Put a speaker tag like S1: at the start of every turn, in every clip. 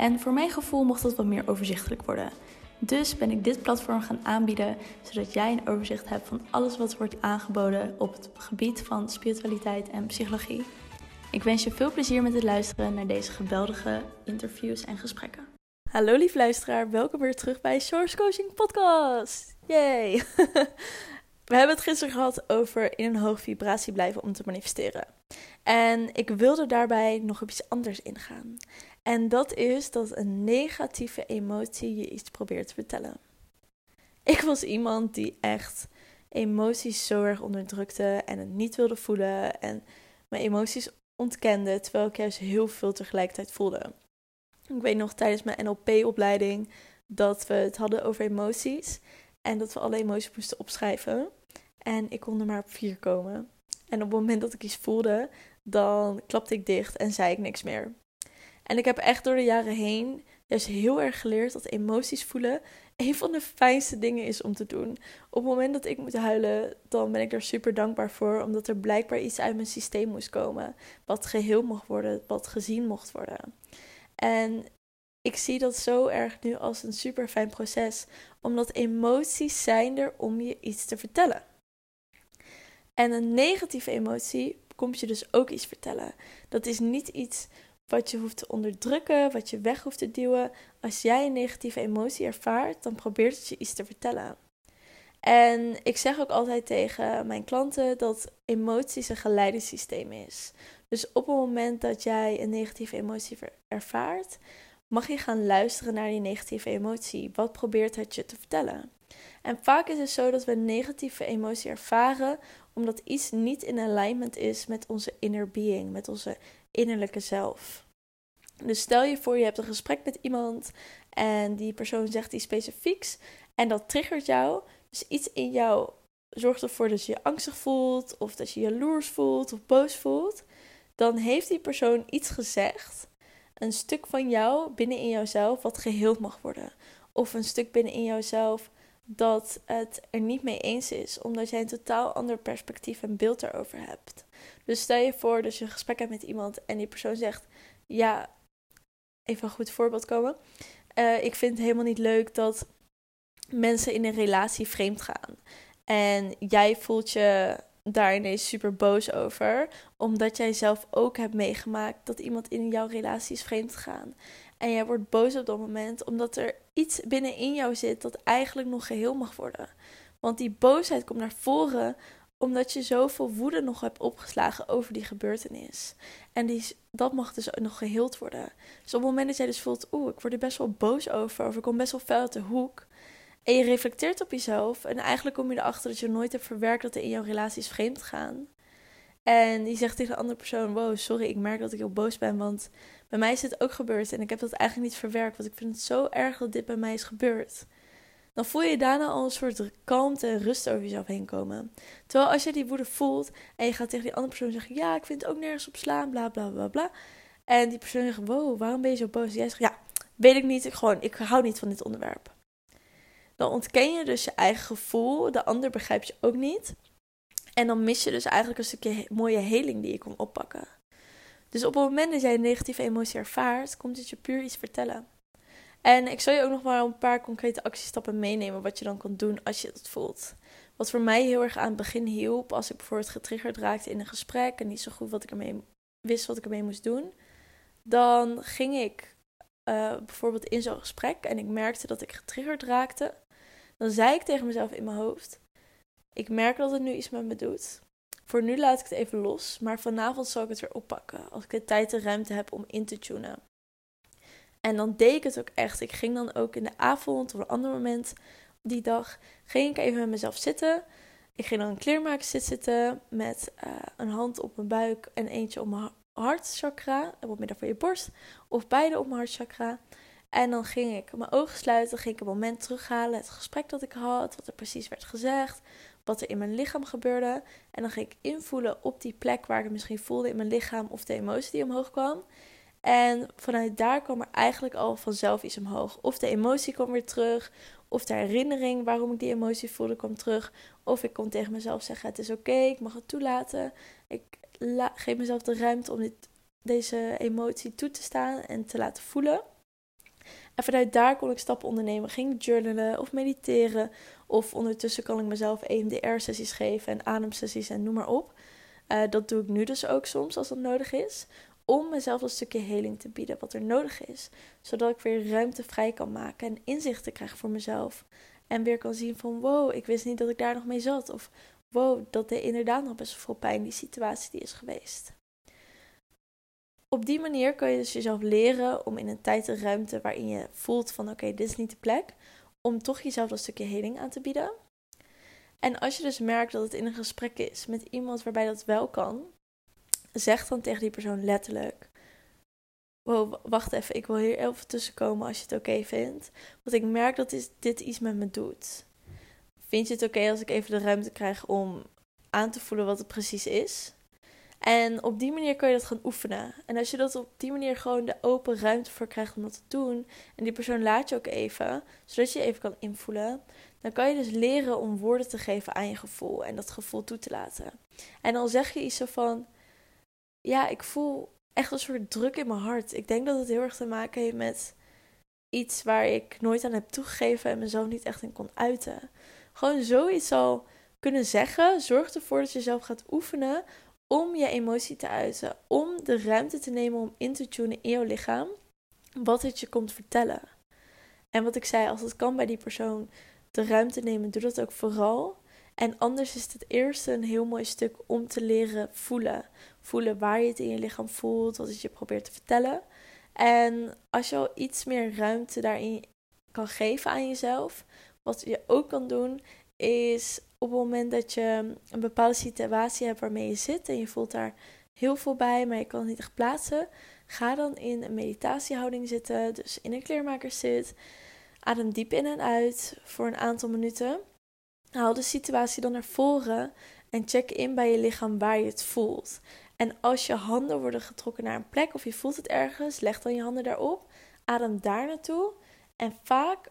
S1: En voor mijn gevoel mocht dat wat meer overzichtelijk worden. Dus ben ik dit platform gaan aanbieden, zodat jij een overzicht hebt van alles wat wordt aangeboden op het gebied van spiritualiteit en psychologie. Ik wens je veel plezier met het luisteren naar deze geweldige interviews en gesprekken. Hallo lief luisteraar, welkom weer terug bij Source Coaching Podcast. Yay! We hebben het gisteren gehad over in een hoge vibratie blijven om te manifesteren. En ik wilde daarbij nog op iets anders ingaan. En dat is dat een negatieve emotie je iets probeert te vertellen. Ik was iemand die echt emoties zo erg onderdrukte en het niet wilde voelen en mijn emoties ontkende, terwijl ik juist heel veel tegelijkertijd voelde. Ik weet nog tijdens mijn NLP-opleiding dat we het hadden over emoties en dat we alle emoties moesten opschrijven. En ik kon er maar op vier komen. En op het moment dat ik iets voelde, dan klapte ik dicht en zei ik niks meer. En ik heb echt door de jaren heen juist heel erg geleerd dat emoties voelen een van de fijnste dingen is om te doen. Op het moment dat ik moet huilen, dan ben ik er super dankbaar voor, omdat er blijkbaar iets uit mijn systeem moest komen, wat geheel mocht worden, wat gezien mocht worden. En ik zie dat zo erg nu als een super fijn proces, omdat emoties zijn er om je iets te vertellen. En een negatieve emotie komt je dus ook iets vertellen. Dat is niet iets wat je hoeft te onderdrukken, wat je weg hoeft te duwen. Als jij een negatieve emotie ervaart, dan probeert het je iets te vertellen. En ik zeg ook altijd tegen mijn klanten dat emoties een geleidesysteem is. Dus op het moment dat jij een negatieve emotie ervaart, mag je gaan luisteren naar die negatieve emotie. Wat probeert het je te vertellen? En vaak is het zo dat we een negatieve emotie ervaren omdat iets niet in alignment is met onze inner being, met onze innerlijke zelf. Dus stel je voor, je hebt een gesprek met iemand en die persoon zegt iets specifieks en dat triggert jou. Dus iets in jou zorgt ervoor dat je je angstig voelt, of dat je jaloers voelt, of boos voelt. Dan heeft die persoon iets gezegd, een stuk van jou binnen in jouzelf wat geheeld mag worden. Of een stuk binnen in jouzelf dat het er niet mee eens is, omdat jij een totaal ander perspectief en beeld erover hebt. Dus stel je voor dat je een gesprek hebt met iemand en die persoon zegt: Ja, even een goed voorbeeld komen. Uh, ik vind het helemaal niet leuk dat mensen in een relatie vreemd gaan. En jij voelt je daar ineens super boos over, omdat jij zelf ook hebt meegemaakt dat iemand in jouw relatie is vreemd gegaan. En jij wordt boos op dat moment omdat er iets binnenin jou zit dat eigenlijk nog geheel mag worden. Want die boosheid komt naar voren omdat je zoveel woede nog hebt opgeslagen over die gebeurtenis. En die, dat mag dus nog geheeld worden. Dus op het moment dat jij dus voelt, oeh, ik word er best wel boos over, of ik kom best wel fel uit de hoek. En je reflecteert op jezelf. En eigenlijk kom je erachter dat je nooit hebt verwerkt dat er in jouw relaties vreemd gaan. En die zegt tegen de andere persoon: Wow, sorry, ik merk dat ik heel boos ben. Want bij mij is dit ook gebeurd. En ik heb dat eigenlijk niet verwerkt. Want ik vind het zo erg dat dit bij mij is gebeurd dan voel je daarna al een soort kalmte en rust over jezelf heen komen. Terwijl als je die woede voelt en je gaat tegen die andere persoon zeggen: Ja, ik vind het ook nergens op slaan, bla bla bla bla. En die persoon zegt: Wow, waarom ben je zo boos? En jij zegt: Ja, weet ik niet, ik, gewoon, ik hou niet van dit onderwerp. Dan ontken je dus je eigen gevoel, de ander begrijpt je ook niet. En dan mis je dus eigenlijk een stukje mooie heling die je kon oppakken. Dus op het moment dat jij een negatieve emotie ervaart, komt het je puur iets vertellen. En ik zal je ook nog maar een paar concrete actiestappen meenemen wat je dan kan doen als je dat voelt. Wat voor mij heel erg aan het begin hielp, als ik bijvoorbeeld getriggerd raakte in een gesprek en niet zo goed wat ik ermee wist wat ik ermee moest doen, dan ging ik uh, bijvoorbeeld in zo'n gesprek en ik merkte dat ik getriggerd raakte. Dan zei ik tegen mezelf in mijn hoofd: Ik merk dat het nu iets met me doet. Voor nu laat ik het even los, maar vanavond zal ik het weer oppakken als ik de tijd en ruimte heb om in te tunen. En dan deed ik het ook echt. Ik ging dan ook in de avond of een ander moment die dag, ging ik even met mezelf zitten. Ik ging dan een kleermaker zitten met uh, een hand op mijn buik en eentje op mijn hartchakra, het midden van je borst, of beide op mijn hartchakra. En dan ging ik mijn ogen sluiten, ging ik een moment terughalen, het gesprek dat ik had, wat er precies werd gezegd, wat er in mijn lichaam gebeurde. En dan ging ik invoelen op die plek waar ik het misschien voelde in mijn lichaam of de emotie die omhoog kwam. En vanuit daar kwam er eigenlijk al vanzelf iets omhoog. Of de emotie kwam weer terug, of de herinnering waarom ik die emotie voelde kwam terug. Of ik kon tegen mezelf zeggen: Het is oké, ik mag het toelaten. Ik geef mezelf de ruimte om dit, deze emotie toe te staan en te laten voelen. En vanuit daar kon ik stappen ondernemen. Ging journalen of mediteren. Of ondertussen kan ik mezelf EMDR-sessies geven en ademsessies en noem maar op. Uh, dat doe ik nu dus ook soms als dat nodig is. Om mezelf een stukje heling te bieden wat er nodig is. Zodat ik weer ruimte vrij kan maken en inzichten krijg voor mezelf. En weer kan zien van wow, ik wist niet dat ik daar nog mee zat. Of wow, dat deed inderdaad nog best wel veel pijn, die situatie die is geweest. Op die manier kan je dus jezelf leren om in een tijd en ruimte waarin je voelt van oké, dit is niet de plek, om toch jezelf een stukje heling aan te bieden. En als je dus merkt dat het in een gesprek is met iemand waarbij dat wel kan, zeg dan tegen die persoon letterlijk: Wow, wacht even, ik wil hier even tussenkomen als je het oké vindt. Want ik merk dat dit iets met me doet. Vind je het oké als ik even de ruimte krijg om aan te voelen wat het precies is? En op die manier kan je dat gaan oefenen. En als je dat op die manier gewoon de open ruimte voor krijgt om dat te doen. En die persoon laat je ook even, zodat je je even kan invoelen. Dan kan je dus leren om woorden te geven aan je gevoel. En dat gevoel toe te laten. En dan zeg je iets zo van. Ja, ik voel echt een soort druk in mijn hart. Ik denk dat het heel erg te maken heeft met iets waar ik nooit aan heb toegegeven en mezelf niet echt in kon uiten. Gewoon zoiets al kunnen zeggen. Zorg ervoor dat je zelf gaat oefenen om je emotie te uiten. Om de ruimte te nemen om in te tunen in jouw lichaam. Wat het je komt vertellen. En wat ik zei, als het kan bij die persoon de ruimte nemen, doe dat ook vooral. En anders is het eerste een heel mooi stuk om te leren voelen. Voelen waar je het in je lichaam voelt, wat het je probeert te vertellen. En als je al iets meer ruimte daarin kan geven aan jezelf, wat je ook kan doen, is op het moment dat je een bepaalde situatie hebt waarmee je zit en je voelt daar heel veel bij, maar je kan het niet echt plaatsen, ga dan in een meditatiehouding zitten, dus in een kleermakerszit. Adem diep in en uit voor een aantal minuten. Haal de situatie dan naar voren en check in bij je lichaam waar je het voelt. En als je handen worden getrokken naar een plek of je voelt het ergens, leg dan je handen daarop. Adem daar naartoe. En vaak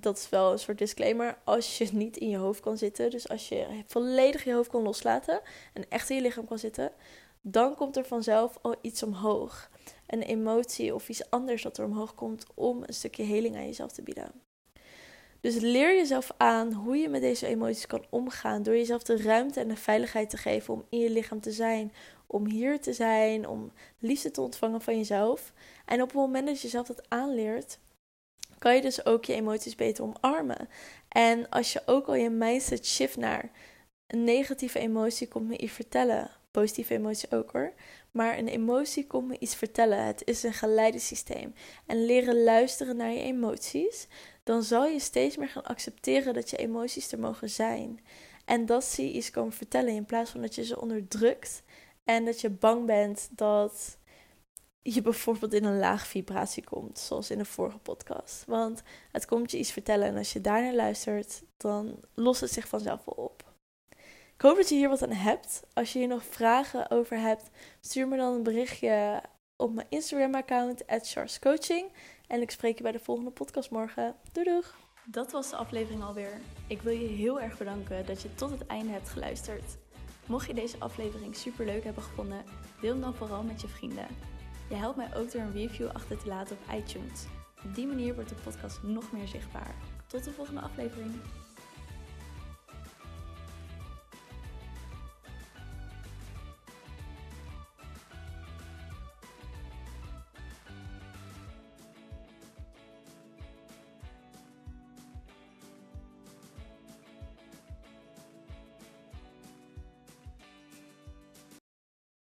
S1: dat is wel een soort disclaimer. Als je niet in je hoofd kan zitten, dus als je volledig je hoofd kan loslaten en echt in je lichaam kan zitten, dan komt er vanzelf al iets omhoog. Een emotie of iets anders dat er omhoog komt om een stukje heling aan jezelf te bieden. Dus leer jezelf aan hoe je met deze emoties kan omgaan. Door jezelf de ruimte en de veiligheid te geven om in je lichaam te zijn. Om hier te zijn. Om liefde te ontvangen van jezelf. En op het moment dat je jezelf dat aanleert, kan je dus ook je emoties beter omarmen. En als je ook al je mindset shift naar een negatieve emotie komt me iets vertellen. Positieve emotie ook hoor. Maar een emotie komt me iets vertellen. Het is een geleidesysteem. En leren luisteren naar je emoties. Dan zal je steeds meer gaan accepteren dat je emoties er mogen zijn. En dat ze je iets komen vertellen. In plaats van dat je ze onderdrukt. En dat je bang bent dat je bijvoorbeeld in een laag vibratie komt, zoals in de vorige podcast. Want het komt je iets vertellen en als je daarnaar luistert, dan lost het zich vanzelf wel op. Ik hoop dat je hier wat aan hebt. Als je hier nog vragen over hebt, stuur me dan een berichtje op mijn Instagram-account, Coaching. En ik spreek je bij de volgende podcast morgen. Doei doeg!
S2: Dat was de aflevering alweer. Ik wil je heel erg bedanken dat je tot het einde hebt geluisterd. Mocht je deze aflevering super leuk hebben gevonden, deel hem dan vooral met je vrienden. Je helpt mij ook door een review achter te laten op iTunes. Op die manier wordt de podcast nog meer zichtbaar. Tot de volgende aflevering.